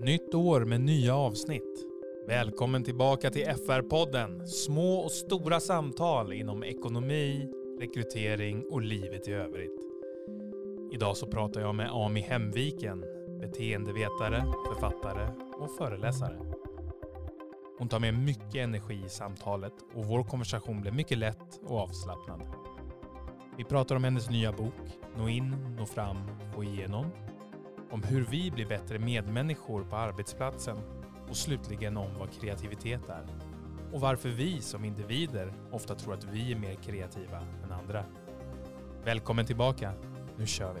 Nytt år med nya avsnitt. Välkommen tillbaka till FR-podden. Små och stora samtal inom ekonomi, rekrytering och livet i övrigt. Idag så pratar jag med Ami Hemviken, beteendevetare, författare och föreläsare. Hon tar med mycket energi i samtalet och vår konversation blir mycket lätt och avslappnad. Vi pratar om hennes nya bok, Nå in, nå fram, och igenom om hur vi blir bättre medmänniskor på arbetsplatsen och slutligen om vad kreativitet är. Och varför vi som individer ofta tror att vi är mer kreativa än andra. Välkommen tillbaka. Nu kör vi.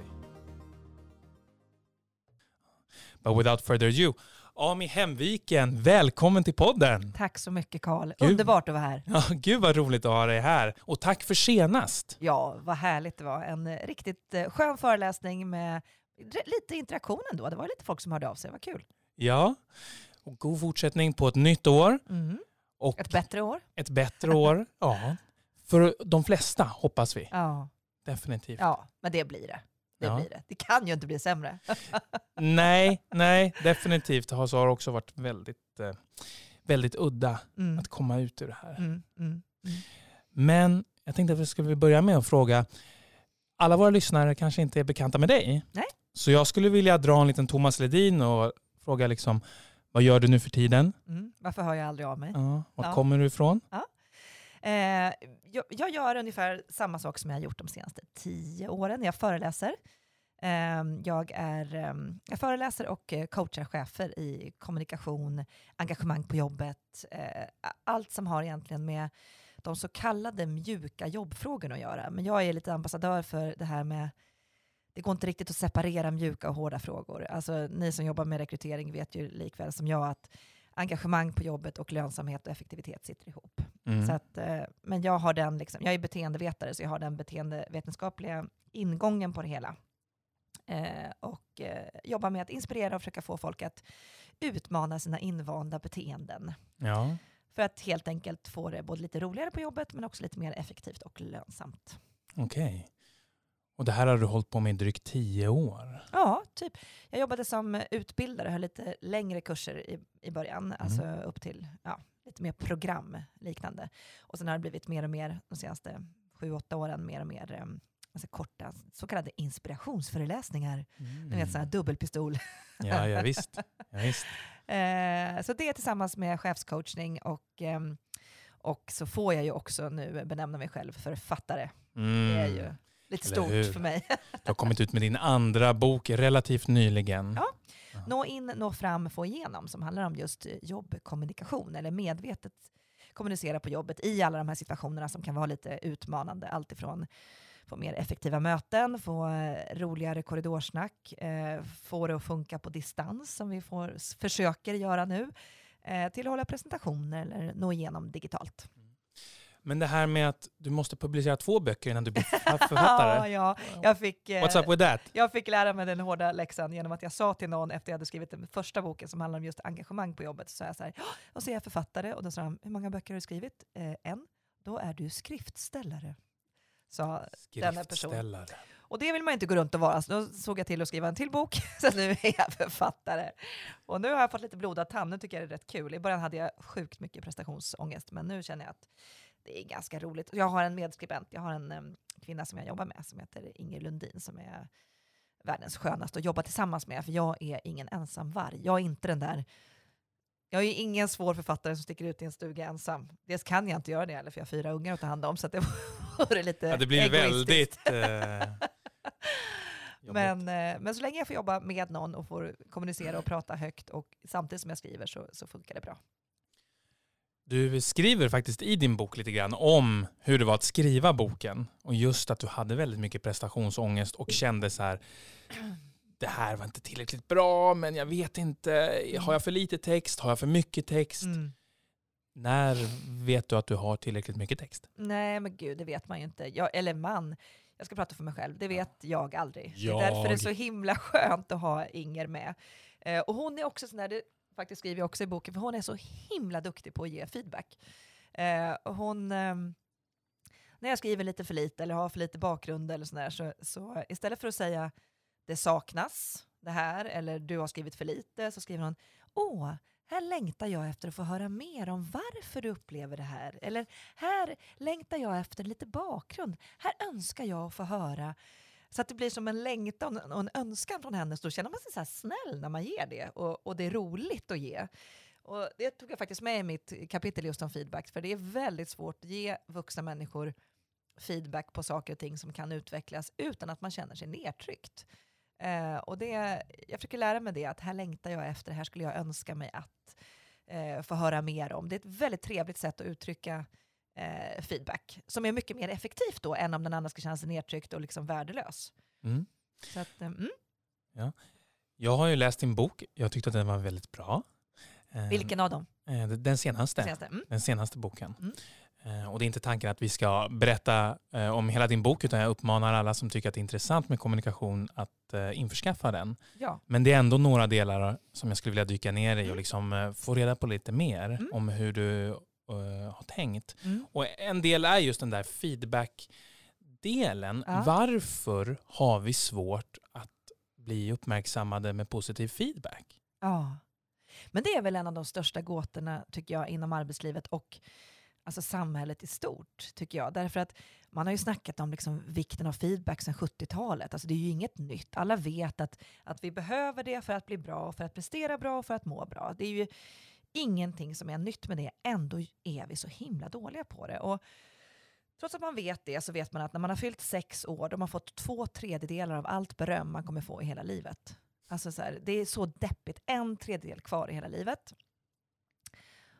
But without further ado, Ami Hemviken, välkommen till podden! Tack så mycket Karl. Underbart att vara här. Ja, gud vad roligt att ha dig här. Och tack för senast. Ja, vad härligt det var. En riktigt eh, skön föreläsning med lite interaktion ändå. Det var lite folk som hörde av sig. Vad kul. Ja, och god fortsättning på ett nytt år. Mm. Och Ett bättre år. ett bättre år. Ja, för de flesta hoppas vi. Ja, Definitivt. ja men det blir det. Det Ja. blir det. Det kan ju inte bli sämre. Nej, nej, definitivt så har det också varit väldigt, eh, väldigt udda Mm. att komma ut ur det här. Mm. Mm. Men jag tänkte att vi skulle börja med att fråga, alla våra lyssnare kanske inte är bekanta med dig. Nej. Så jag skulle vilja dra en liten Thomas Ledin och fråga liksom, vad gör du nu för tiden? Mm. Varför hör jag aldrig av mig? Ja, vart Ja. kommer du ifrån? Eh, jag, jag gör ungefär samma sak som jag har gjort de senaste tio åren. Jag föreläser. Eh, jag, är, eh, jag föreläser och eh, coachar chefer i kommunikation, engagemang på jobbet, eh, allt som har egentligen med de så kallade mjuka jobbfrågorna att göra. Men jag är lite ambassadör för det här med det går inte riktigt att separera mjuka och hårda frågor. Alltså, ni som jobbar med rekrytering vet ju likväl som jag att engagemang på jobbet och lönsamhet och effektivitet sitter ihop. Mm. Så att, eh, men jag, har den liksom, jag är beteendevetare, så jag har den beteendevetenskapliga ingången på det hela. Eh, och eh, jobbar med att inspirera och försöka få folk att utmana sina invanda beteenden. Ja. För att helt enkelt få det både lite roligare på jobbet, men också lite mer effektivt och lönsamt. Okej. Och det här har du hållit på med i drygt tio år. Ja, typ. Jag jobbade som utbildare, höll lite längre kurser i, i början, alltså upp till ja, lite mer program liknande. Och sen har det blivit mer och mer de senaste sju, åtta åren, mer och mer eh, alltså korta så kallade inspirationsföreläsningar. Ni vet, sådana här dubbelpistol. Ja, ja visst. Ja, visst. Eh, så det tillsammans med chefscoachning och, ehm, och så får jag ju också nu benämna mig själv författare. Mm. Det är ju lite stort för mig. Du har kommit ut med din andra bok relativt nyligen. Ja. Nå in, nå fram, få igenom som handlar om just jobbkommunikation eller medvetet kommunicera på jobbet i alla de här situationerna som kan vara lite utmanande. Alltifrån få mer effektiva möten, få eh, roligare korridorsnack, eh, få det att funka på distans som vi får, försöker göra nu, eh, till att hålla presentationer eller nå igenom digitalt. Men det här med att du måste publicera två böcker innan du blir författare. ja, jag fick... eh, What's up with that? Jag fick lära mig den hårda läxan genom att jag sa till någon efter jag hade skrivit den första boken som handlar om just engagemang på jobbet. Så sa jag så här, "Ja, och så är jag författare och då sa de, hur många böcker har du skrivit? Eh, en. Då är du skriftställare. Sa denna person. Skriftställare. Och det vill man inte gå runt och vara, så då såg jag till att skriva en till bok. Så nu är jag författare. Och nu har jag fått lite blodad tand, nu tycker jag det är rätt kul. I början hade jag sjukt mycket prestationsångest, men nu känner jag att det är ganska roligt. Jag har en medskribent, jag har en kvinna som jag jobbar med som heter Inger Lundin som är världens skönaste att jobba tillsammans med, för jag är ingen ensam varg. Jag är inte den där jag är ingen svår författare som sticker ut i en stuga ensam. Dels kan jag inte göra det heller, för jag har fyra ungar att ta hand om, så det vore lite Ja, det blir väldigt... Eh. Men, eh, men så länge jag får jobba med någon och får kommunicera och prata högt och samtidigt som jag skriver så, så funkar det bra. Du skriver faktiskt i din bok lite grann om hur det var att skriva boken. Och just att du hade väldigt mycket prestationsångest och kände så här, det här var inte tillräckligt bra, men jag vet inte, har jag för lite text, har jag för mycket text? Mm. När vet du att du har tillräckligt mycket text? Nej men gud, det vet man ju inte. Jag, eller man, jag ska prata för mig själv, det vet jag aldrig. Det Jag. är därför det är så himla skönt att ha Inger med. Eh, och hon är också sån där, det faktiskt skriver jag också i boken, för hon är så himla duktig på att ge feedback. Eh, hon, eh, när jag skriver lite för lite eller har för lite bakgrund eller sådär, så, så istället för att säga det saknas, det här, eller du har skrivit för lite, så skriver hon åh, här längtar jag efter att få höra mer om varför du upplever det här. Eller här längtar jag efter lite bakgrund. Här önskar jag få höra. Så att det blir som en längtan och en önskan från henne. Så då känner man sig så här snäll när man ger det. Och, och det är roligt att ge. Och det tog jag faktiskt med i mitt kapitel just om feedback. För det är väldigt svårt att ge vuxna människor feedback på saker och ting som kan utvecklas utan att man känner sig nedtryckt. Eh, och det, jag försöker lära mig det, att här längtar jag efter, här skulle jag önska mig att eh, få höra mer om. Det är ett väldigt trevligt sätt att uttrycka eh, feedback, som är mycket mer effektivt då än om den andra ska känna sig nedtryckt och liksom värdelös. Mm. Så att, eh, mm. Ja. Jag har ju läst din bok. Jag tyckte att den var väldigt bra. Eh, Vilken av dem? eh, Den senaste. Senaste? Mm. Den senaste boken. Mm. Eh, Och det är inte tanken att vi ska berätta eh, om hela din bok utan jag uppmanar alla som tycker att det är intressant med kommunikation att eh, införskaffa den. Ja. Men det är ändå några delar som jag skulle vilja dyka ner i och Mm. liksom eh, få reda på lite mer Mm. om hur du eh, har tänkt. Mm. Och en del är just den där feedback-delen. Ja. Varför har vi svårt att bli uppmärksammade med positiv feedback? Ja. Men det är väl en av de största gåtorna, tycker jag, inom arbetslivet och alltså samhället i stort, tycker jag. Därför att man har ju snackat om liksom vikten av feedback sedan 70-talet. Alltså det är ju inget nytt. Alla vet att, att vi behöver det för att bli bra, för att prestera bra och för att må bra. Det är ju ingenting som är nytt med det. Ändå är vi så himla dåliga på det. Och trots att man vet det så vet man att när man har fyllt sex år, då har man fått två tredjedelar av allt beröm man kommer få i hela livet. Alltså så här, det är så deppigt. En tredjedel kvar i hela livet.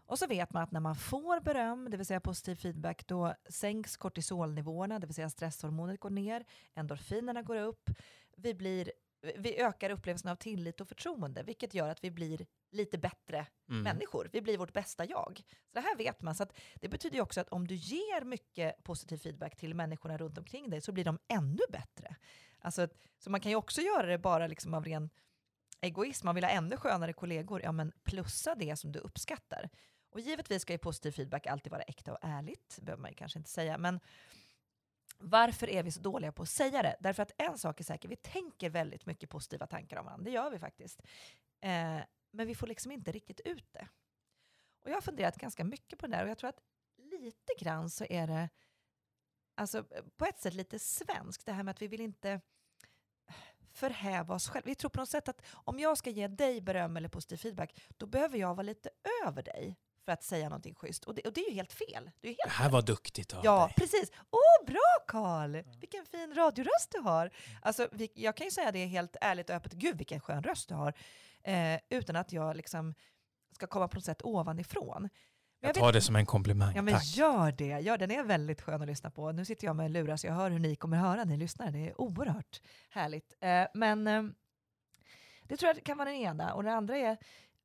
Och så vet man att när man får beröm, det vill säga positiv feedback, då sänks kortisolnivåerna, det vill säga stresshormonet går ner, endorfinerna går upp, vi, blir, vi ökar upplevelsen av tillit och förtroende, vilket gör att vi blir lite bättre Mm. människor. Vi blir vårt bästa jag. Så det här vet man. Så det betyder ju också att om du ger mycket positiv feedback till människorna runt omkring dig så blir de ännu bättre. Alltså, så man kan ju också göra det bara liksom av ren egoism. Man vill ha ännu skönare kollegor. Ja, men plussa det som du uppskattar. Och givetvis ska ju positiv feedback alltid vara äkta och ärligt. Behöver man ju kanske inte säga. Men varför är vi så dåliga på att säga det? Därför att en sak är säker, vi tänker väldigt mycket positiva tankar om varandra. Det gör vi faktiskt. Eh, men vi får liksom inte riktigt ut det. Och jag har funderat ganska mycket på det där och jag tror att lite grann så är det alltså, på ett sätt lite svenskt, det här med att vi vill inte förhäva oss själva. Vi tror på något sätt att om jag ska ge dig beröm eller positiv feedback, då behöver jag vara lite över dig för att säga någonting schysst. Och det, och det är ju helt fel. Det är ju Det helt här var duktigt av Ja, dig. precis. Åh, bra Karl! Vilken fin radioröst du har. Alltså, vi, jag kan ju säga det helt ärligt och öppet. Gud, vilken skön röst du har. Eh, utan att jag liksom ska komma på något sätt ovanifrån. Jag vet- tar det som en komplimang. Ja, men Tack. gör det. Gör, den är väldigt skön att lyssna på. Nu sitter jag med lurar så jag hör hur ni kommer höra när ni lyssnar. Det är oerhört härligt. Eh, men eh, det tror jag kan vara den ena. Och det andra är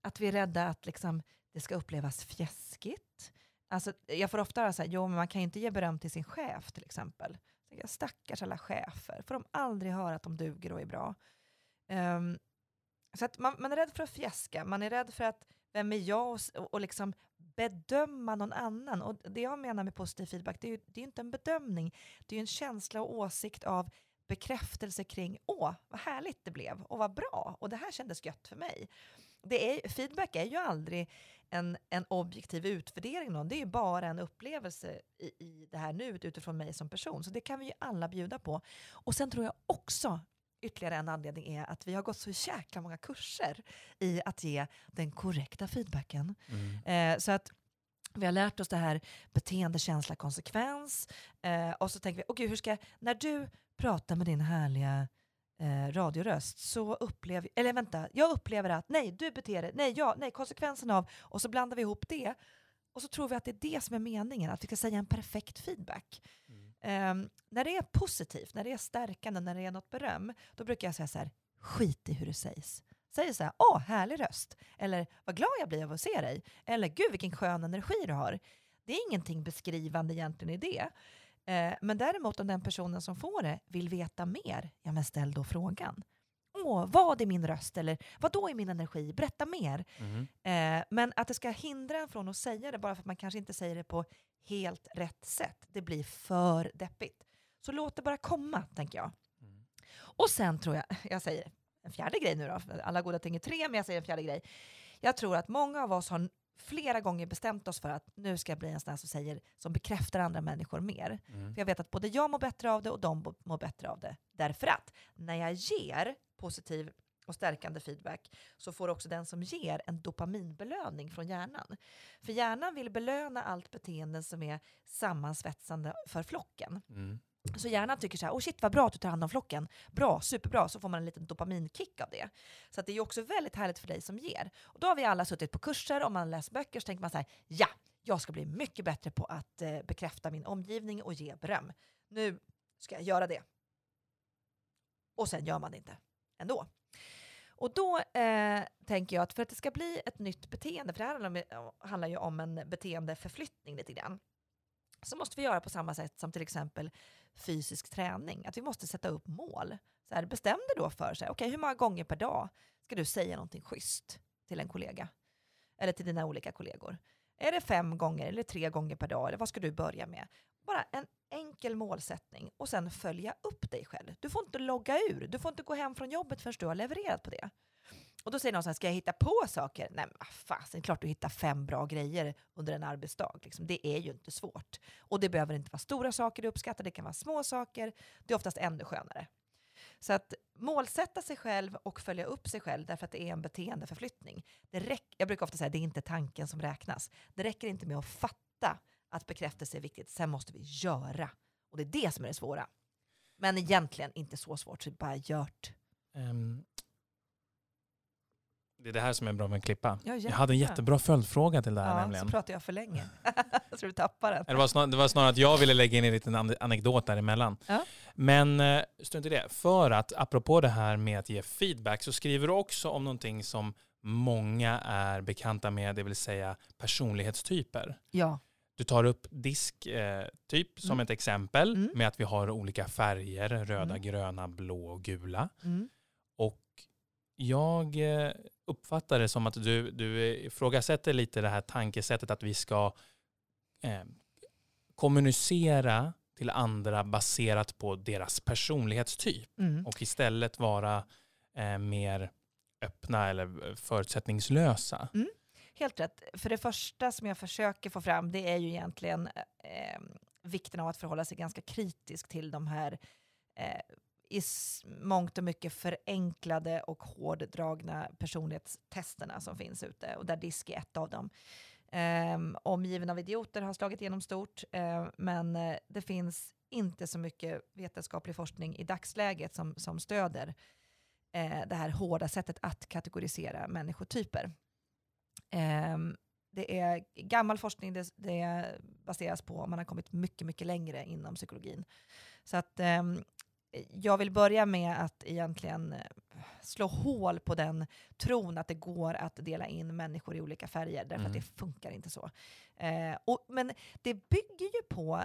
att vi är rädda att liksom, det ska upplevas fjäskigt. Alltså, jag får ofta höra så här, jo men man kan ju inte ge beröm till sin chef till exempel. Så jag, Stackars alla chefer, får de aldrig höra att de duger och är bra. Um, så att man, man är rädd för att fjäska, man är rädd för att vem är jag och, och, liksom bedöma någon annan. Och det jag menar med positiv feedback, det är ju det är inte en bedömning, det är ju en känsla och åsikt av bekräftelse kring åh, vad härligt det blev och vad bra och det här kändes gött för mig. Det är, feedback är ju aldrig en, en objektiv utvärdering, av det är ju bara en upplevelse i, i det här nuet utifrån mig som person. Så det kan vi ju alla bjuda på. Och sen tror jag också ytterligare en anledning är att vi har gått så jäkla många kurser i att ge den korrekta feedbacken. Mm. Eh, så att vi har lärt oss det här beteende, känsla, konsekvens. Eh, och så tänker vi, okej, hur ska när du pratar med din härliga eh, radioröst så upplever, eller vänta, jag upplever att nej, du beter dig, nej, ja, nej, konsekvensen av, och så blandar vi ihop det. Och så tror vi att det är det som är meningen, att vi ska säga en perfekt feedback. Mm. Ehm, när det är positivt, när det är stärkande, när det är något beröm, då brukar jag säga så här, skit i hur det sägs. Säg så här, åh, härlig röst. Eller, vad glad jag blir av att se dig. Eller, gud vilken skön energi du har. Det är ingenting beskrivande egentligen i det. Eh, men däremot om den personen som får det vill veta mer, ja men ställ då frågan. Åh, vad är min röst? Eller vad då är min energi? Berätta mer. Mm. Eh, men att det ska hindra en från att säga det bara för att man kanske inte säger det på helt rätt sätt, det blir för deppigt. Så låt det bara komma, tänker jag. Mm. Och sen tror jag, jag säger en fjärde grej nu då, alla goda ting är tre, men jag säger en fjärde grej. Jag tror att många av oss har flera gånger bestämt oss för att nu ska jag bli en sån här som säger, som bekräftar andra människor mer. Mm. För jag vet att både jag mår bättre av det och de mår bättre av det. Därför att när jag ger positiv och stärkande feedback så får också den som ger en dopaminbelöning från hjärnan. För hjärnan vill belöna allt beteende som är sammansvetsande för flocken. Mm. Så hjärnan tycker så här, oh shit vad bra att du tar hand om flocken. Bra, superbra, så får man en liten dopaminkick av det. Så att det är också väldigt härligt för dig som ger. Och då har vi alla suttit på kurser, och man läser böcker så tänker man så här, ja, jag ska bli mycket bättre på att eh, bekräfta min omgivning och ge beröm. Nu ska jag göra det. Och sen gör man det inte ändå. Och då eh, tänker jag att för att det ska bli ett nytt beteende, för det här handlar, om, handlar ju om en beteendeförflyttning lite grann, så måste vi göra på samma sätt som till exempel fysisk träning. Att vi måste sätta upp mål. Så här, bestäm dig då för sig, okay, hur många gånger per dag ska du säga någonting schysst till en kollega? Eller till dina olika kollegor. Är det fem gånger eller tre gånger per dag? Eller vad ska du börja med? Bara en enkel målsättning och sen följa upp dig själv. Du får inte logga ur. Du får inte gå hem från jobbet förrän du har levererat på det. Och då säger någon så här, ska jag hitta på saker? Nej men fasen, klart du hittar fem bra grejer under en arbetsdag. Liksom. Det är ju inte svårt. Och det behöver inte vara stora saker du uppskattar, det kan vara små saker. Det är oftast ännu skönare. Så att målsätta sig själv och följa upp sig själv därför att det är en beteendeförflyttning. Det räcker, jag brukar ofta säga att det är inte tanken som räknas. Det räcker inte med att fatta att bekräftelse är viktigt, sen måste vi göra. Och det är det som är det svåra. Men egentligen inte så svårt, så bara gjort. Um, det är det här som är bra med att klippa. Ja, jag hade en jättebra följdfråga till det här ja, nämligen. så pratar jag för länge. tror du tappar den. Det var, snar, det var snarare att jag ville lägga in en liten anekdot däremellan. Ja. Men eh, strunt i det. För att, apropå det här med att ge feedback, så skriver du också om någonting som många är bekanta med, det vill säga personlighetstyper. Ja. Du tar upp disktyp eh, som Mm. ett exempel Mm. med att vi har olika färger, röda, Mm. gröna, blå och gula. Mm. Jag eh, uppfattar det som att du, du ifrågasätter lite det här tankesättet att vi ska eh, kommunicera till andra baserat på deras personlighetstyp Mm. och istället vara eh, mer öppna eller förutsättningslösa. Helt rätt. För det första som jag försöker få fram det är ju egentligen eh, vikten av att förhålla sig ganska kritisk till de här eh, i mångt och mycket förenklade och hårddragna personlighetstesterna som finns ute och där DISK är ett av dem. Um, omgiven av idioter har slagit igenom stort, uh, men uh, det finns inte så mycket vetenskaplig forskning i dagsläget som, som stöder uh, det här hårda sättet att kategorisera människotyper. Um, det är gammal forskning, det, det baseras på, man har kommit mycket, mycket längre inom psykologin. Så att um, jag vill börja med att egentligen eh, slå hål på den tron att det går att dela in människor i olika färger, därför Mm. att det funkar inte så. Eh, och, men det bygger ju på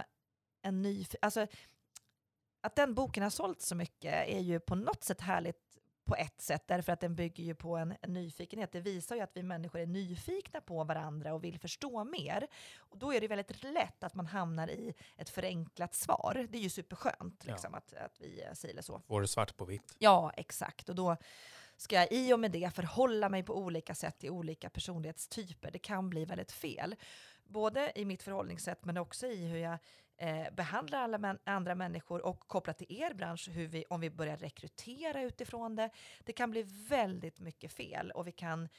en ny... Alltså, att den boken har sålt så mycket är ju på något sätt härligt på ett sätt, därför att den bygger ju på en, en nyfikenhet. Det visar ju att vi människor är nyfikna på varandra och vill förstå mer. Och då är det väldigt lätt att man hamnar i ett förenklat svar. Det är ju superskönt Ja. liksom, att, att vi eh, säger så. Får det svart på vitt. Ja, exakt. Och då ska jag i och med det förhålla mig på olika sätt till olika personlighetstyper. Det kan bli väldigt fel. Både i mitt förhållningssätt men också i hur jag eh, behandlar alla män, andra människor och kopplat till er bransch, hur vi, om vi börjar rekrytera utifrån det. Det kan bli väldigt mycket fel och vi kan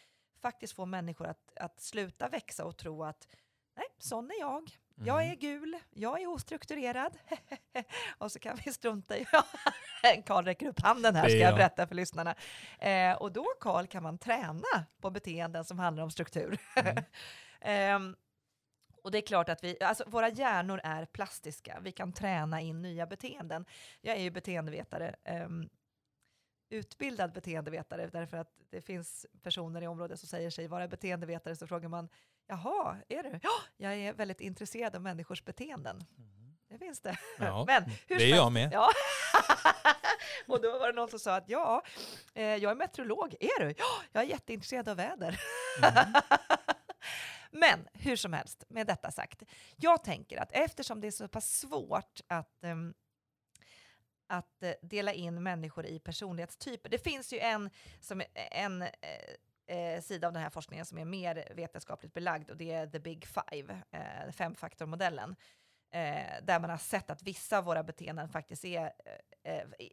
faktiskt få människor att, att sluta växa och tro att nej, sån är jag. Jag Mm. är gul, jag är ostrukturerad. och så kan vi strunta i... Karl räcker upp handen här, ska jag berätta för lyssnarna. Eh, och då, Karl, kan man träna på beteenden som handlar om struktur. Mm. Ehm, och det är klart att vi, alltså våra hjärnor är plastiska. Vi kan träna in nya beteenden. Jag är ju beteendevetare. ehm, utbildad beteendevetare därför att det finns personer i området som säger sig vara beteendevetare så frågar man Jaha, är du? Ja, jag är väldigt intresserad av människors beteenden. Det finns det. Ja, Men hur det är jag med. Ja. och då var det någon som sa att ja, eh, jag är meteorolog. Är du? Ja, jag är jätteintresserad av väder. Mm. Men hur som helst, med detta sagt. Jag tänker att eftersom det är så pass svårt att, ehm, att eh, dela in människor i personlighetstyper. Det finns ju en, som, en eh, eh, sida av den här forskningen som är mer vetenskapligt belagd och det är the big five, eh, femfaktormodellen. Eh, där man har sett att vissa av våra beteenden faktiskt är eh, eh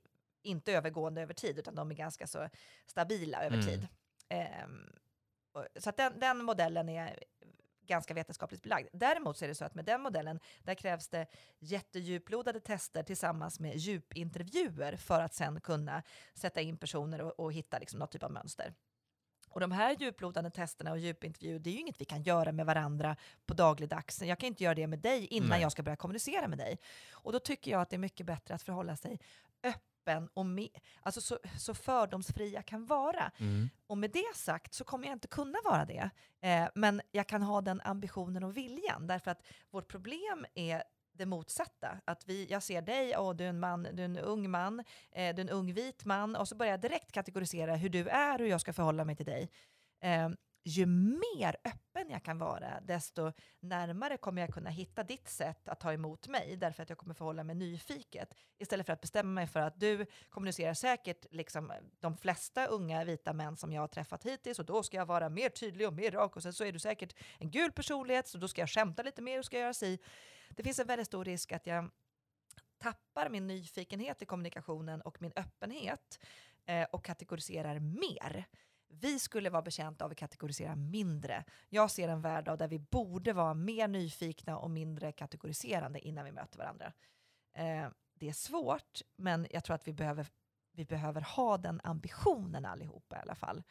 inte övergående över tid, utan de är ganska så stabila över mm. tid. Ehm, så att den, den modellen är ganska vetenskapligt belagd. Däremot så är det så att med den modellen, där krävs det jättedjuplodade tester tillsammans med djupintervjuer för att sen kunna sätta in personer och, och hitta liksom något typ av mönster. Och de här djuplodande testerna och djupintervjuer, det är ju inget vi kan göra med varandra på dagligdags. Jag kan inte göra det med dig innan Nej. jag ska börja kommunicera med dig. Och då tycker jag att det är mycket bättre att förhålla sig öppet öppen och me, alltså så, så fördomsfri jag kan vara. Mm. Och med det sagt så kommer jag inte kunna vara det. Eh, men jag kan ha den ambitionen och viljan, därför att vårt problem är det motsatta. Att vi, jag ser dig, och du är en man, du är en ung man, eh, du är en ung vit man, och så börjar jag direkt kategorisera hur du är och hur jag ska förhålla mig till dig. Eh, ju mer öppen jag kan vara, desto närmare kommer jag kunna hitta ditt sätt att ta emot mig, därför att jag kommer förhålla mig nyfiket, istället för att bestämma mig för att du kommunicerar säkert liksom de flesta unga vita män som jag har träffat hittills, och då ska jag vara mer tydlig och mer rak, och sen så är du säkert en gul personlighet, så då ska jag skämta lite mer och ska göra si. Det finns en väldigt stor risk att jag tappar min nyfikenhet i kommunikationen och min öppenhet eh, och kategoriserar mer. Vi skulle vara betjänta av att kategorisera mindre. Jag ser en värld där vi borde vara mer nyfikna och mindre kategoriserande innan vi möter varandra. Eh, det är svårt, men jag tror att vi behöver, vi behöver ha den ambitionen allihopa i alla fall.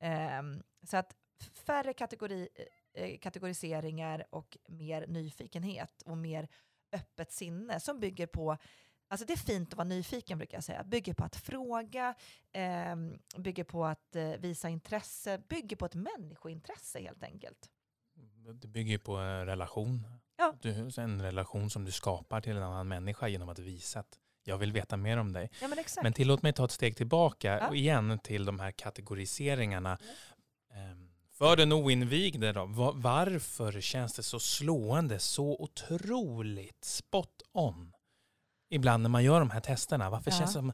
Eh, så att färre kategori, eh, eh, kategoriseringar och mer nyfikenhet och mer öppet sinne som bygger på Alltså det är fint att vara nyfiken brukar jag säga. Bygger på att fråga, eh, bygger på att eh, visa intresse, bygger på ett människointresse helt enkelt. Det bygger på en relation. Ja. Du, en relation som du skapar till en annan människa genom att visa att jag vill veta mer om dig. Ja, men, exakt. men tillåt mig ta ett steg tillbaka ja. och igen till de här kategoriseringarna. Mm. För den oinvigde då, varför känns det så slående, så otroligt spot on ibland när man gör de här testerna. Varför ja. känns det som,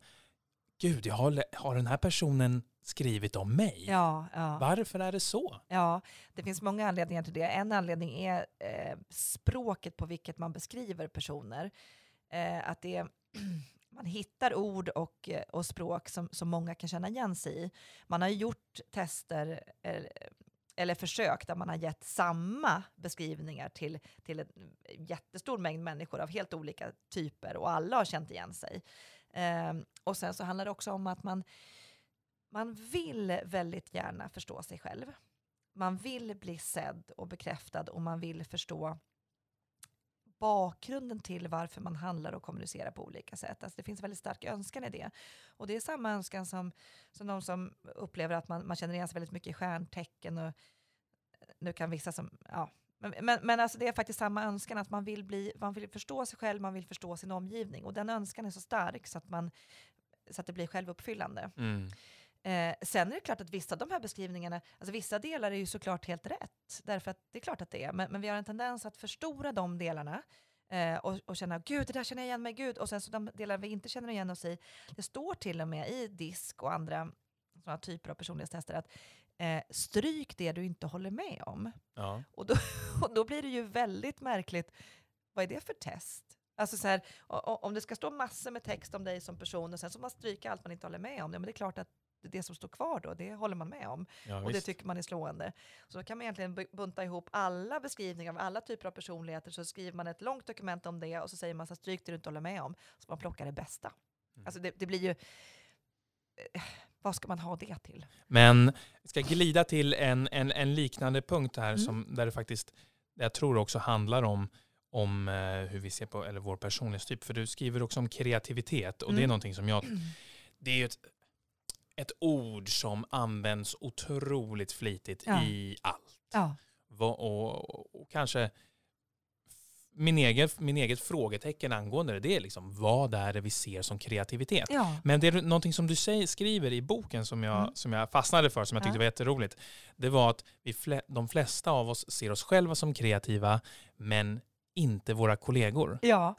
gud, jag har, har den här personen skrivit om mig? Ja, ja. Varför är det så? Ja, det finns många anledningar till det. En anledning är eh, språket på vilket man beskriver personer. Eh, att det man hittar ord och, och språk som, som många kan känna igen sig i. Man har gjort tester, eh, eller försök där man har gett samma beskrivningar till, till en jättestor mängd människor av helt olika typer och alla har känt igen sig. Um, och sen så handlar det också om att man, man vill väldigt gärna förstå sig själv. Man vill bli sedd och bekräftad och man vill förstå bakgrunden till varför man handlar och kommunicerar på olika sätt. Alltså det finns en väldigt stark önskan i det. Och det är samma önskan som, som de som upplever att man, man känner igen sig väldigt mycket i stjärntecken. Och, nu kan vissa som, ja, men, men, men alltså det är faktiskt samma önskan, att man vill, bli, man vill förstå sig själv, man vill förstå sin omgivning. Och den önskan är så stark så att, man, så att det blir självuppfyllande. Mm. Eh, sen är det klart att vissa av de här beskrivningarna, alltså vissa delar är ju såklart helt rätt, därför att det är klart att det är, men, men vi har en tendens att förstora de delarna eh, och, och känna gud, det där känner jag igen mig, gud, och sen så de delar vi inte känner igen oss i, det står till och med i DISK och andra sådana typer av personlighetstester att eh, stryk det du inte håller med om. Ja. Och, då, och då blir det ju väldigt märkligt, vad är det för test? Alltså så här, om det ska stå massor med text om dig som person och sen så man stryka allt man inte håller med om, ja, men det är klart att det som står kvar då, det håller man med om. Ja, och visst. det tycker man är slående. Så då kan man egentligen bunta ihop alla beskrivningar av alla typer av personligheter, så skriver man ett långt dokument om det och så säger man så stryk det du inte håller med om, så man plockar det bästa. Mm. Alltså det, det blir ju... Eh, vad ska man ha det till? Men vi ska glida till en, en, en liknande punkt här, mm. som, där det faktiskt, jag tror också handlar om om eh, hur vi ser på eller vår personlighetstyp. För du skriver också om kreativitet och mm. det är mm. någonting som jag... Det är ju ett ett ord som används otroligt flitigt ja. i allt. Ja. Och, och, och, kanske min, egen, min eget frågetecken angående det, det är liksom vad är det vi ser som kreativitet? Ja. Men det är någonting som du säger, skriver i boken som jag, mm. som jag fastnade för, som jag tyckte var jätteroligt. Det var att vi, de flesta av oss ser oss själva som kreativa, men inte våra kollegor. Ja,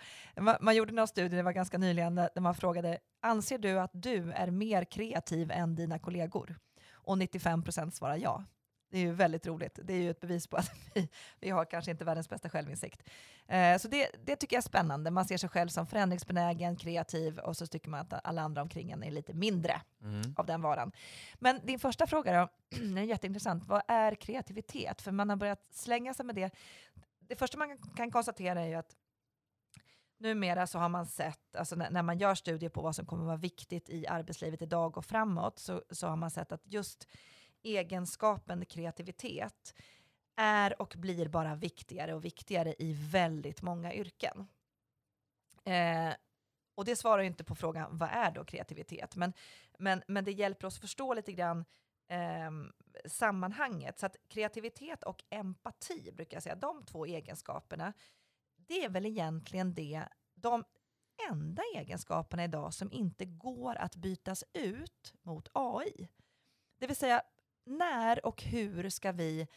man, gjorde några studier, det var ganska nyligen, där man frågade anser du att du är mer kreativ än dina kollegor? Och 95 procent svarar ja. Det är ju väldigt roligt. Det är ju ett bevis på att vi, vi har kanske inte världens bästa självinsikt. Eh, så det, det tycker jag är spännande. Man ser sig själv som förändringsbenägen, kreativ och så tycker man att alla andra omkring en är lite mindre Mm. av den varan. Men din första fråga då, den är jätteintressant. Vad är kreativitet? För man har börjat slänga sig med det. Det första man kan konstatera är ju att numera så har man sett, alltså när, man gör studier på vad som kommer vara viktigt i arbetslivet idag och framåt, så, så har man sett att just egenskapen kreativitet är och blir bara viktigare och viktigare i väldigt många yrken. Eh, och det svarar ju inte på frågan vad är då kreativitet, men, men, men det hjälper oss förstå lite grann eh, sammanhanget. Så att kreativitet och empati brukar jag säga, de två egenskaperna, det är väl egentligen det, de enda egenskaperna idag som inte går att bytas ut mot AI. Det vill säga, när och hur ska vi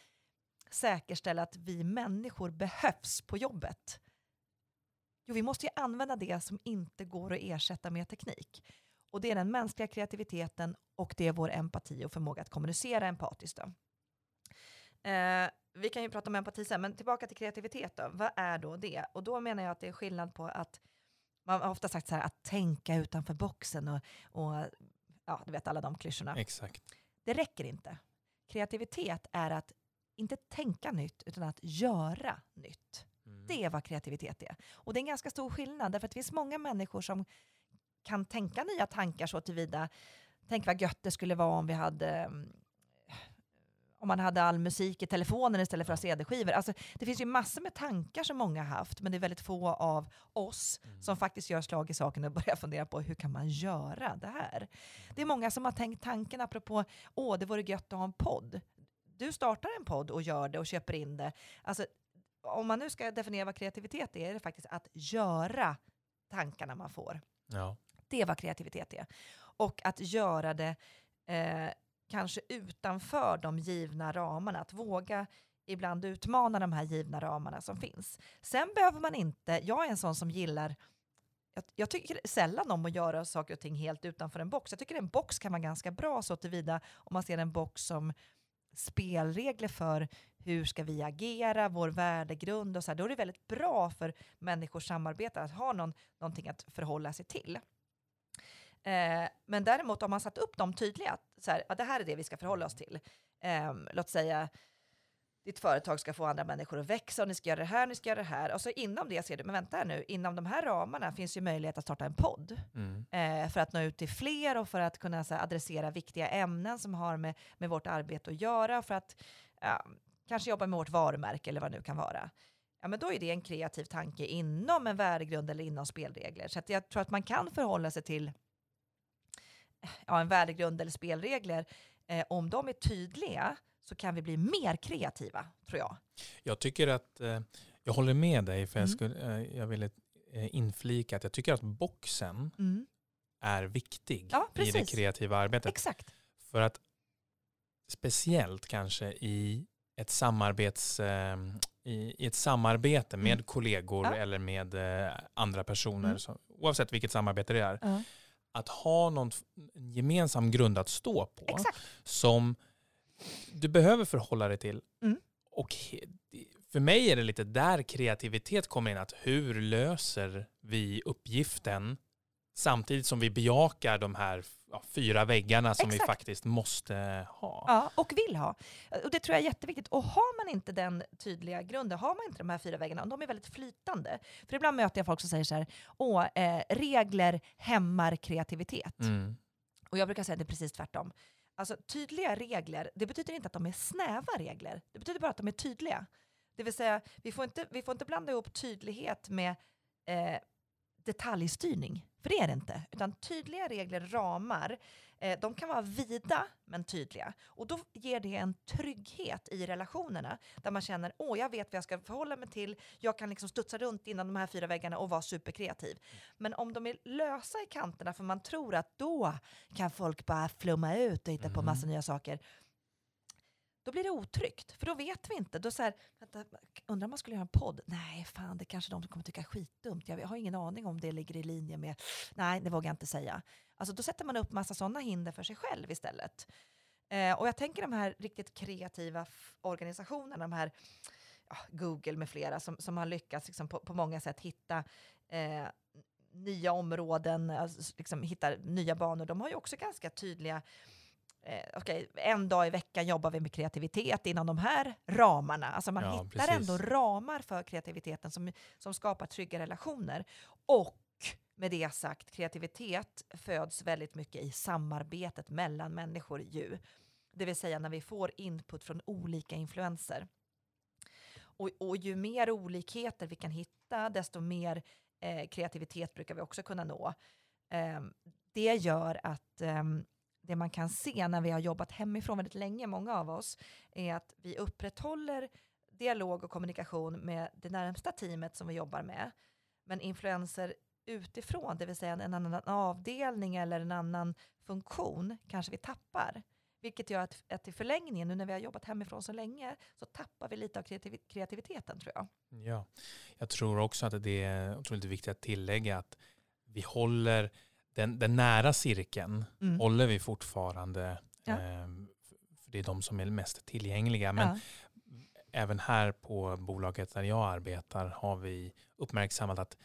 säkerställa att vi människor behövs på jobbet? Jo, vi måste ju använda det som inte går att ersätta med teknik. Och det är den mänskliga kreativiteten och det är vår empati och förmåga att kommunicera empatiskt. Eh, vi kan ju prata om empati sen, men tillbaka till kreativitet då. Vad är då det? Och då menar jag att det är skillnad på att man har ofta sagt så här att tänka utanför boxen och, och ja, du vet alla de klyschorna. Exakt. Det räcker inte. Kreativitet är att inte tänka nytt, utan att göra nytt. Mm. Det är vad kreativitet är. Och det är en ganska stor skillnad, därför att det finns många människor som kan tänka nya tankar så tillvida. Tänk vad gött det skulle vara om vi hade mm, om man hade all musik i telefonen istället för att ha CD-skivor. Alltså, det finns ju massor med tankar som många har haft, men det är väldigt få av oss Mm. som faktiskt gör slag i saken och börjar fundera på hur kan man göra det här? Det är många som har tänkt tanken apropå, åh, det vore gött att ha en podd. Du startar en podd och gör det och köper in det. Alltså, om man nu ska definiera vad kreativitet är, är det faktiskt att göra tankarna man får. Ja. Det är vad kreativitet är. Och att göra det eh, kanske utanför de givna ramarna. Att våga ibland utmana de här givna ramarna som finns. Sen behöver man inte, jag är en sån som gillar jag, jag tycker sällan om att göra saker och ting helt utanför en box. Jag tycker en box kan vara ganska bra så tillvida om man ser en box som spelregler för hur ska vi agera, vår värdegrund och så här. Då är det väldigt bra för människors samarbete att ha någon, någonting att förhålla sig till. Eh, men däremot om man satt upp dem tydliga, så här, ja, det här är det vi ska förhålla oss till. Eh, låt säga ditt företag ska få andra människor att växa och ni ska göra det här, ni ska göra det här. Och så inom det ser du, men vänta här nu, inom de här ramarna finns ju möjlighet att starta en podd Mm. eh, för att nå ut till fler och för att kunna så här, adressera viktiga ämnen som har med, med vårt arbete att göra, för att ja, kanske jobba med vårt varumärke eller vad det nu kan vara. Ja, men då är det en kreativ tanke inom en värdegrund eller inom spelregler. Så jag tror att man kan förhålla sig till ja, en värdegrund eller spelregler. Eh, om de är tydliga så kan vi bli mer kreativa, tror jag. Jag tycker att, eh, jag håller med dig, för jag, Mm. skulle, eh, jag ville eh, inflika att jag tycker att boxen är viktig Ja, i det kreativa arbetet. Exakt. För att speciellt kanske i ett, samarbets, eh, i, ett samarbete med Mm. kollegor Ja. eller med eh, andra personer, Mm. som, oavsett vilket samarbete det är. Att ha någon gemensam grund att stå på Exakt. som du behöver förhålla dig till. Mm. Och för mig är det lite där kreativitet kommer in, att hur löser vi uppgiften samtidigt som vi bejakar de här ja, fyra väggarna som vi Exakt. faktiskt måste ha. Ja, och vill ha. Och det tror jag är jätteviktigt. Och har man inte den tydliga grunden, har man inte de här fyra väggarna, och de är väldigt flytande. För ibland möter jag folk som säger så här, åh, eh, regler hämmar kreativitet. Mm. Och jag brukar säga att det är precis tvärtom. Alltså tydliga regler, det betyder inte att de är snäva regler. Det betyder bara att de är tydliga. Det vill säga, vi får inte, vi får inte blanda ihop tydlighet med eh, detaljstyrning. För det är det inte. Utan tydliga regler, ramar, eh, de kan vara vida men tydliga. Och då ger det en trygghet i relationerna. Där man känner, åh jag vet vad jag ska förhålla mig till. Jag kan liksom studsa runt inom de här fyra väggarna och vara superkreativ. Men om de är lösa i kanterna för man tror att då kan folk bara flumma ut och hitta på Mm. massa nya saker då blir det otryggt. För då vet vi inte. Då så här, vänta, undrar om man skulle göra en podd? Nej, fan, det kanske de kommer tycka är skitdumt. Jag har ingen aning om det ligger i linje med... Nej, det vågar jag inte säga. Alltså, då sätter man upp massa sådana hinder för sig själv istället. Eh, och jag tänker de här riktigt kreativa organisationerna, de här ja, Google med flera, som, som har lyckats liksom på, på många sätt hitta eh, nya områden, alltså, liksom hittar nya banor. De har ju också ganska tydliga eh, okay, en dag i veckan jobbar vi med kreativitet inom de här ramarna. Alltså man ja, hittar precis. ändå ramar för kreativiteten som, som skapar trygga relationer. Och med det sagt, kreativitet föds väldigt mycket i samarbetet mellan människor ju. Det vill säga när vi får input från olika influenser. Och, och ju mer olikheter vi kan hitta, desto mer eh, kreativitet brukar vi också kunna nå. Eh, det gör att eh, det man kan se när vi har jobbat hemifrån väldigt länge, många av oss, är att vi upprätthåller dialog och kommunikation med det närmsta teamet som vi jobbar med. Men influenser utifrån, det vill säga en annan avdelning eller en annan funktion, kanske vi tappar. Vilket gör att, att i förlängningen, nu när vi har jobbat hemifrån så länge, så tappar vi lite av kreativ kreativiteten tror jag. Ja, jag tror också att det är otroligt viktigt att tillägga att vi håller den, den nära cirkeln mm. håller vi fortfarande. Ja. Eh, för det är de som är mest tillgängliga. Men ja. även här på bolaget där jag arbetar har vi uppmärksammat att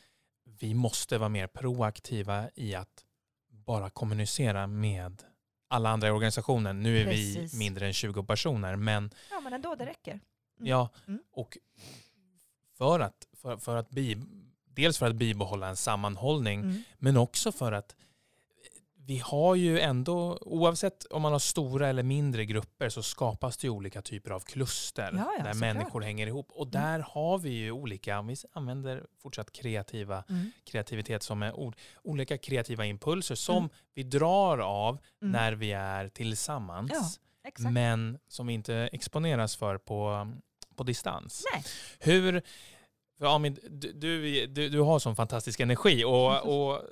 vi måste vara mer proaktiva i att bara kommunicera med alla andra i organisationen. Nu är Precis. vi mindre än 20 personer. Men, ja, men ändå, det räcker. Mm. Ja, mm. och för att, för, för att bi, dels för att bibehålla en sammanhållning, mm. men också för att vi har ju ändå, oavsett om man har stora eller mindre grupper, så skapas det ju olika typer av kluster ja, ja, där människor klart. hänger ihop. Och mm. där mm. har vi ju olika, om vi använder fortsatt kreativa, mm. kreativitet som är ord, olika kreativa impulser som mm. vi drar av mm. när vi är tillsammans. Ja, men som vi inte exponeras för på, på distans. Nej. Hur, för Amin, du, du, du, du har sån fantastisk energi och, och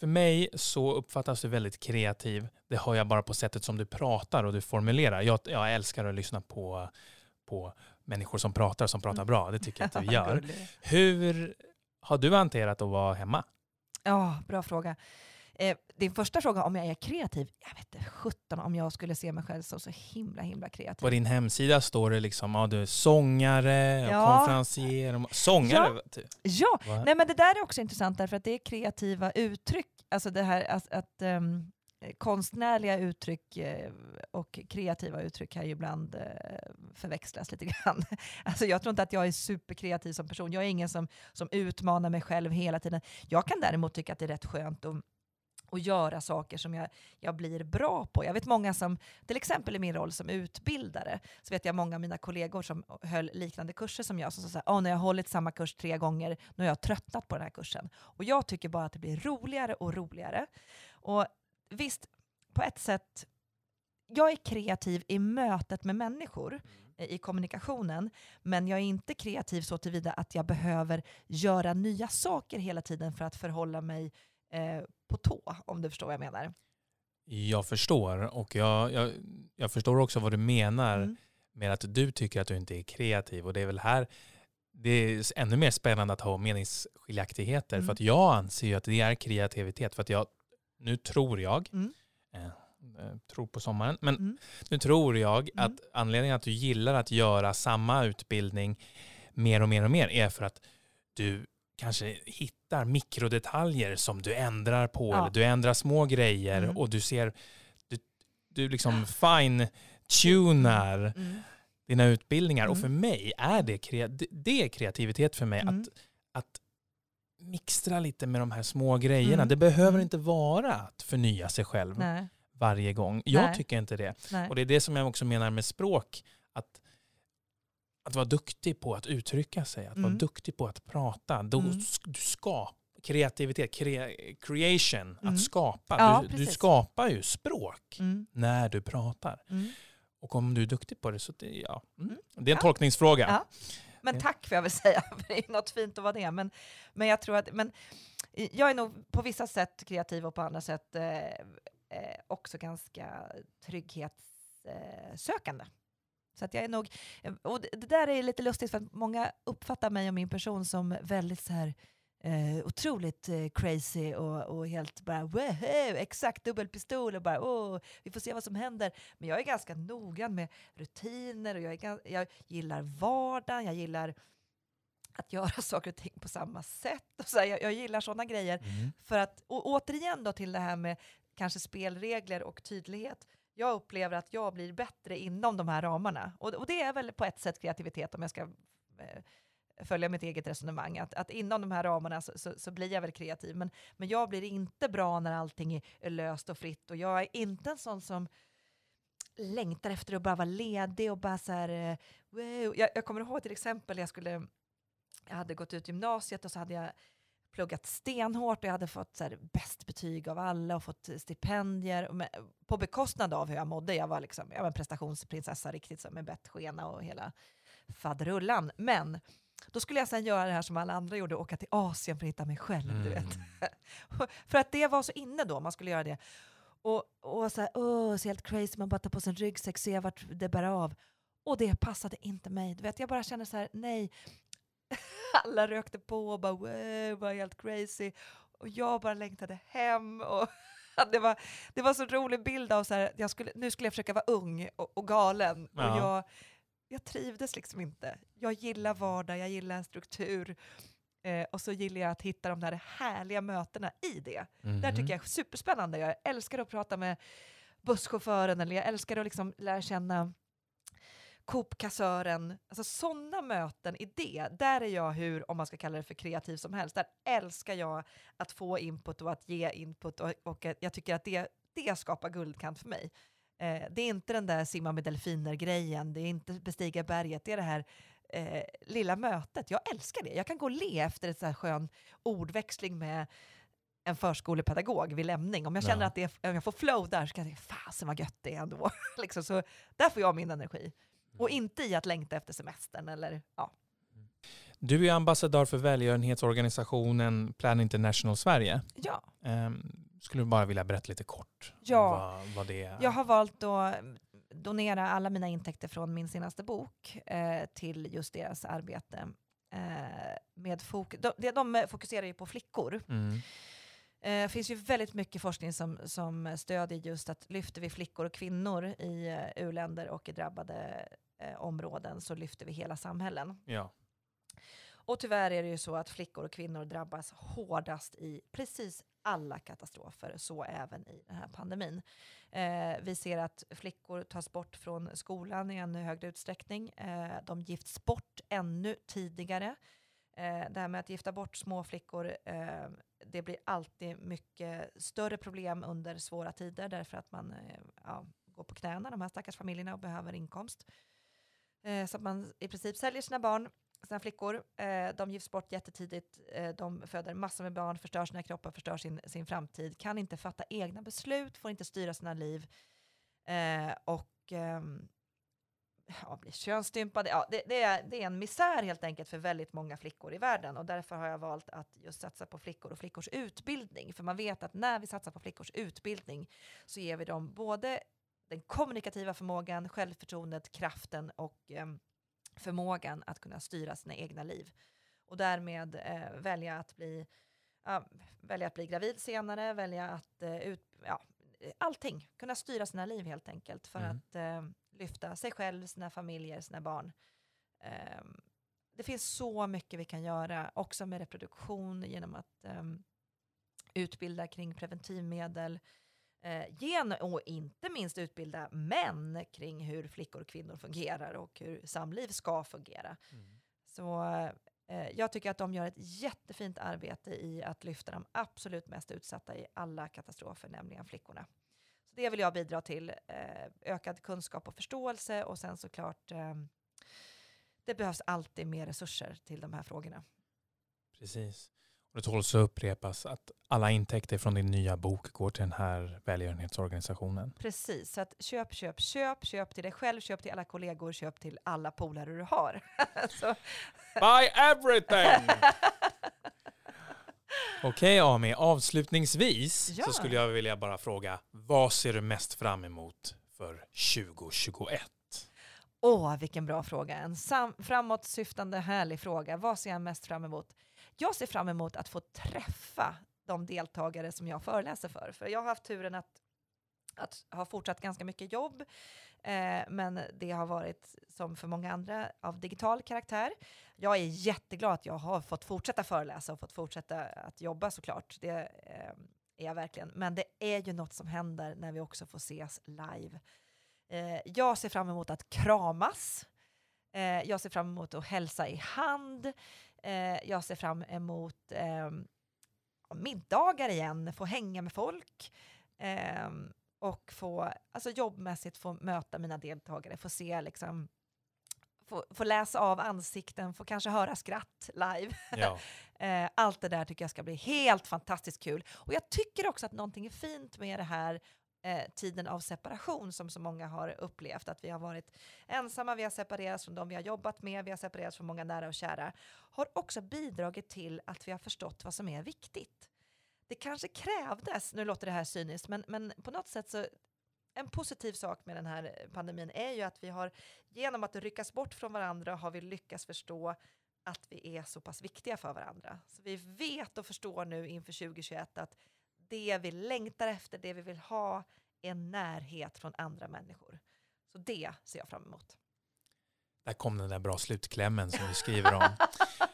för mig så uppfattas du väldigt kreativ. Det har jag bara på sättet som du pratar och du formulerar. Jag, jag älskar att lyssna på, på människor som pratar som pratar bra. Det tycker jag att du gör. Hur har du hanterat att vara hemma? Ja, bra fråga. Eh, din första fråga om jag är kreativ, jag vet inte 17 om jag skulle se mig själv som så himla himla kreativ. På din hemsida står det liksom, ja du är sångare, ja. konferencier, sångare? Ja, typ. ja. Nej, men det där är också intressant därför att det är kreativa uttryck, alltså det här att, att um, konstnärliga uttryck eh, och kreativa uttryck kan ju ibland eh, förväxlas lite grann. Alltså jag tror inte att jag är superkreativ som person. Jag är ingen som, som utmanar mig själv hela tiden. Jag kan däremot tycka att det är rätt skönt att och göra saker som jag, jag blir bra på. Jag vet många som, till exempel i min roll som utbildare, så vet jag många av mina kollegor som höll liknande kurser som jag, som sa att när jag har hållit samma kurs tre gånger, nu har jag tröttnat på den här kursen. Och jag tycker bara att det blir roligare och roligare. Och visst, på ett sätt, jag är kreativ i mötet med människor, mm. i kommunikationen, men jag är inte kreativ så tillvida att jag behöver göra nya saker hela tiden för att förhålla mig eh, på tå, om du förstår vad jag menar. Jag förstår och jag, jag, jag förstår också vad du menar mm. med att du tycker att du inte är kreativ och det är väl här det är ännu mer spännande att ha meningsskiljaktigheter mm. för att jag anser ju att det är kreativitet för att jag, nu tror jag, mm. eh, eh tror på sommaren, men mm. nu tror jag mm. att anledningen att du gillar att göra samma utbildning mer och mer och mer är för att du kanske hittar mikrodetaljer som du ändrar på ja. eller du ändrar små grejer mm. och du ser, du, du liksom fine-tunar mm. dina utbildningar. Mm. Och för mig är det, det är kreativitet för mig mm. att, att mixtra lite med de här små grejerna. Mm. Det behöver mm. inte vara att förnya sig själv Nej. varje gång. Jag Nej. tycker inte det. Nej. Och det är det som jag också menar med språk. Att att vara duktig på att uttrycka sig, att mm. vara duktig på att prata. Då, mm. Du skapar kreativitet, crea, creation, mm. att skapa. Ja, du, du, skapar ju språk mm. när du pratar. Mm. Och om du är duktig på det så det, ja, mm. det är en ja. tolkningsfråga. Ja. Men tack får jag väl säga, det är något fint att vara det. Men, men jag tror att, men jag är nog på vissa sätt kreativ och på andra sätt eh, eh, också ganska trygghetssökande. Så att jag är nog, och det där är lite lustigt för att många uppfattar mig och min person som väldigt så här eh, otroligt eh, crazy och, och helt bara wow, exakt dubbelpistol och bara oh, vi får se vad som händer. Men jag är ganska noggrann med rutiner och jag, är, jag gillar vardagen, jag gillar att göra saker och ting på samma sätt. Och så här, jag, jag gillar sådana grejer. Mm. För att, och återigen då till det här med kanske spelregler och tydlighet. Jag upplever att jag blir bättre inom de här ramarna. Och, och det är väl på ett sätt kreativitet om jag ska eh, följa mitt eget resonemang. Att, att inom de här ramarna så, så, så blir jag väl kreativ. Men, men jag blir inte bra när allting är, löst och fritt. Och jag är inte en sån som längtar efter att bara vara ledig och bara så här, eh, wow. Jag, jag kommer ihåg till exempel, jag skulle jag hade gått ut gymnasiet och så hade jag pluggat stenhårt och jag hade fått så här, bäst betyg av alla och fått stipendier och med, på bekostnad av hur jag mådde. Jag var liksom, jag var en prestationsprinsessa riktigt så med bettskena och hela faderullan. Men då skulle jag sen göra det här som alla andra gjorde, åka till Asien för att hitta mig själv. Du vet. Mm. för att det var så inne då, man skulle göra det. Och, och så här, åh, så helt crazy, man bara tar på sig en ryggsäck, ser vart det bär av. Och det passade inte mig. Du vet, jag bara kände så här, nej. Alla rökte på och bara wow, var helt crazy. Och jag bara längtade hem. Och det, var, det var så rolig bild av så här, jag skulle, nu skulle jag försöka vara ung och, och galen. Ja. Och jag, jag trivdes liksom inte. Jag gillar vardag, jag gillar en struktur. Eh, och så gillar jag att hitta de där härliga mötena i det. Mm. Det här tycker jag är superspännande. Jag älskar att prata med busschauffören eller jag älskar att liksom lära känna Coop-kassören. Alltså sådana möten i det, där är jag hur, om man ska kalla det för kreativ som helst, där älskar jag att få input och att ge input och, och att jag tycker att det, det skapar guldkant för mig. Eh, det är inte den där simma med delfiner-grejen, det är inte bestiga berget, det är det här eh, lilla mötet. Jag älskar det. Jag kan gå och le efter här skön ordväxling med en förskolepedagog vid lämning. Om jag känner Ja. att det är, om jag får flow där så kan jag tänka, fasen vad gött det är ändå. liksom, så där får jag min energi. Och inte i att längta efter semestern eller ja. Du är ambassadör för välgörenhetsorganisationen Plan International Sverige. Ja, Um, skulle du bara vilja berätta lite kort Ja. vad, vad det är? jag har valt att donera alla mina intäkter från min senaste bok eh, till just deras arbete. Eh, med fok- de, de fokuserar ju på flickor. Mm. Det finns ju väldigt mycket forskning som, som stödjer just att lyfter vi flickor och kvinnor i eh, u-länder och i drabbade eh, områden så lyfter vi hela samhällen. Ja. Och tyvärr är det ju så att flickor och kvinnor drabbas hårdast i precis alla katastrofer, så även i den här pandemin. Eh, vi ser att flickor tas bort från skolan i ännu högre utsträckning. Eh, de gifts bort ännu tidigare. Eh, det här med att gifta bort små flickor, eh, det blir alltid mycket större problem under svåra tider därför att man eh, ja, går på knäna, de här stackars familjerna, och behöver inkomst. Eh, så att man i princip säljer sina barn, sina flickor. Eh, de gifts bort jättetidigt, eh, de föder massor med barn, förstör sina kroppar, förstör sin, sin framtid, kan inte fatta egna beslut, får inte styra sina liv. Eh, och ehm, ja, blir könsstympade. Ja, det, det, är, det är en misär helt enkelt för väldigt många flickor i världen och därför har jag valt att just satsa på flickor och flickors utbildning. För man vet att när vi satsar på flickors utbildning så ger vi dem både den kommunikativa förmågan, självförtroendet, kraften och em, förmågan att kunna styra sina egna liv. Och därmed eh, välja, att bli, ja, välja att bli gravid senare, välja att eh, ut, ja, allting, kunna styra sina liv helt enkelt för Mm. att eh, lyfta sig själv, sina familjer, sina barn. Ehm, det finns så mycket vi kan göra, också med reproduktion genom att ehm, utbilda kring preventivmedel, eh, gen och inte minst utbilda män kring hur flickor och kvinnor fungerar och hur samliv ska fungera. Mm. Så eh, jag tycker att de gör ett jättefint arbete i att lyfta de absolut mest utsatta i alla katastrofer, nämligen flickorna. Så det vill jag bidra till, eh, ökad kunskap och förståelse och sen såklart eh, det behövs alltid mer resurser till de här frågorna. Precis. Och det tål så upprepas att alla intäkter från din nya bok går till den här välgörenhetsorganisationen. Precis, så att köp, köp, köp, köp till dig själv, köp till alla kollegor, köp till alla polare du har. Buy everything! Okej Ami, avslutningsvis Ja. så skulle jag vilja bara fråga, vad ser du mest fram emot för 2021? Åh, vilken bra fråga. En sam- framåtsyftande, härlig fråga. Vad ser jag mest fram emot? Jag ser fram emot att få träffa de deltagare som jag föreläser för. För jag har haft turen att, att ha fortsatt ganska mycket jobb, eh, men det har varit som för många andra av digital karaktär. Jag är jätteglad att jag har fått fortsätta föreläsa och fått fortsätta att jobba såklart. Det eh, är jag verkligen. Men det är ju något som händer när vi också får ses live. Eh, jag ser fram emot att kramas. Eh, jag ser fram emot att hälsa i hand. Eh, jag ser fram emot eh, middagar igen, få hänga med folk eh, och få, alltså jobbmässigt få möta mina deltagare, få se liksom Få, få läsa av ansikten, få kanske höra skratt live. Ja. Eh, Allt det där tycker jag ska bli helt fantastiskt kul. Och jag tycker också att någonting är fint med det här eh, tiden av separation som så många har upplevt. Att vi har varit ensamma, vi har separerats från de vi har jobbat med, vi har separerats från många nära och kära. Har också bidragit till att vi har förstått vad som är viktigt. Det kanske krävdes, nu låter det här cyniskt, men, men på något sätt så en positiv sak med den här pandemin är ju att vi har genom att ryckas bort från varandra har vi lyckats förstå att vi är så pass viktiga för varandra. Så vi vet och förstår nu inför 2021 att det vi längtar efter, det vi vill ha, är närhet från andra människor. Så det ser jag fram emot. Där kom den där bra slutklämmen som du skriver om.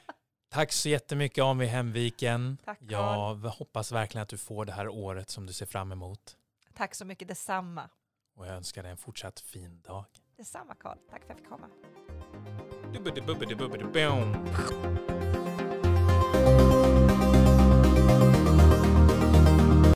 Tack så jättemycket Ami Hemviken. Tack, Carl. Jag hoppas verkligen att du får det här året som du ser fram emot. Tack så mycket, detsamma. Och jag önskar dig en fortsatt fin dag. Detsamma Karl, tack för att jag fick komma.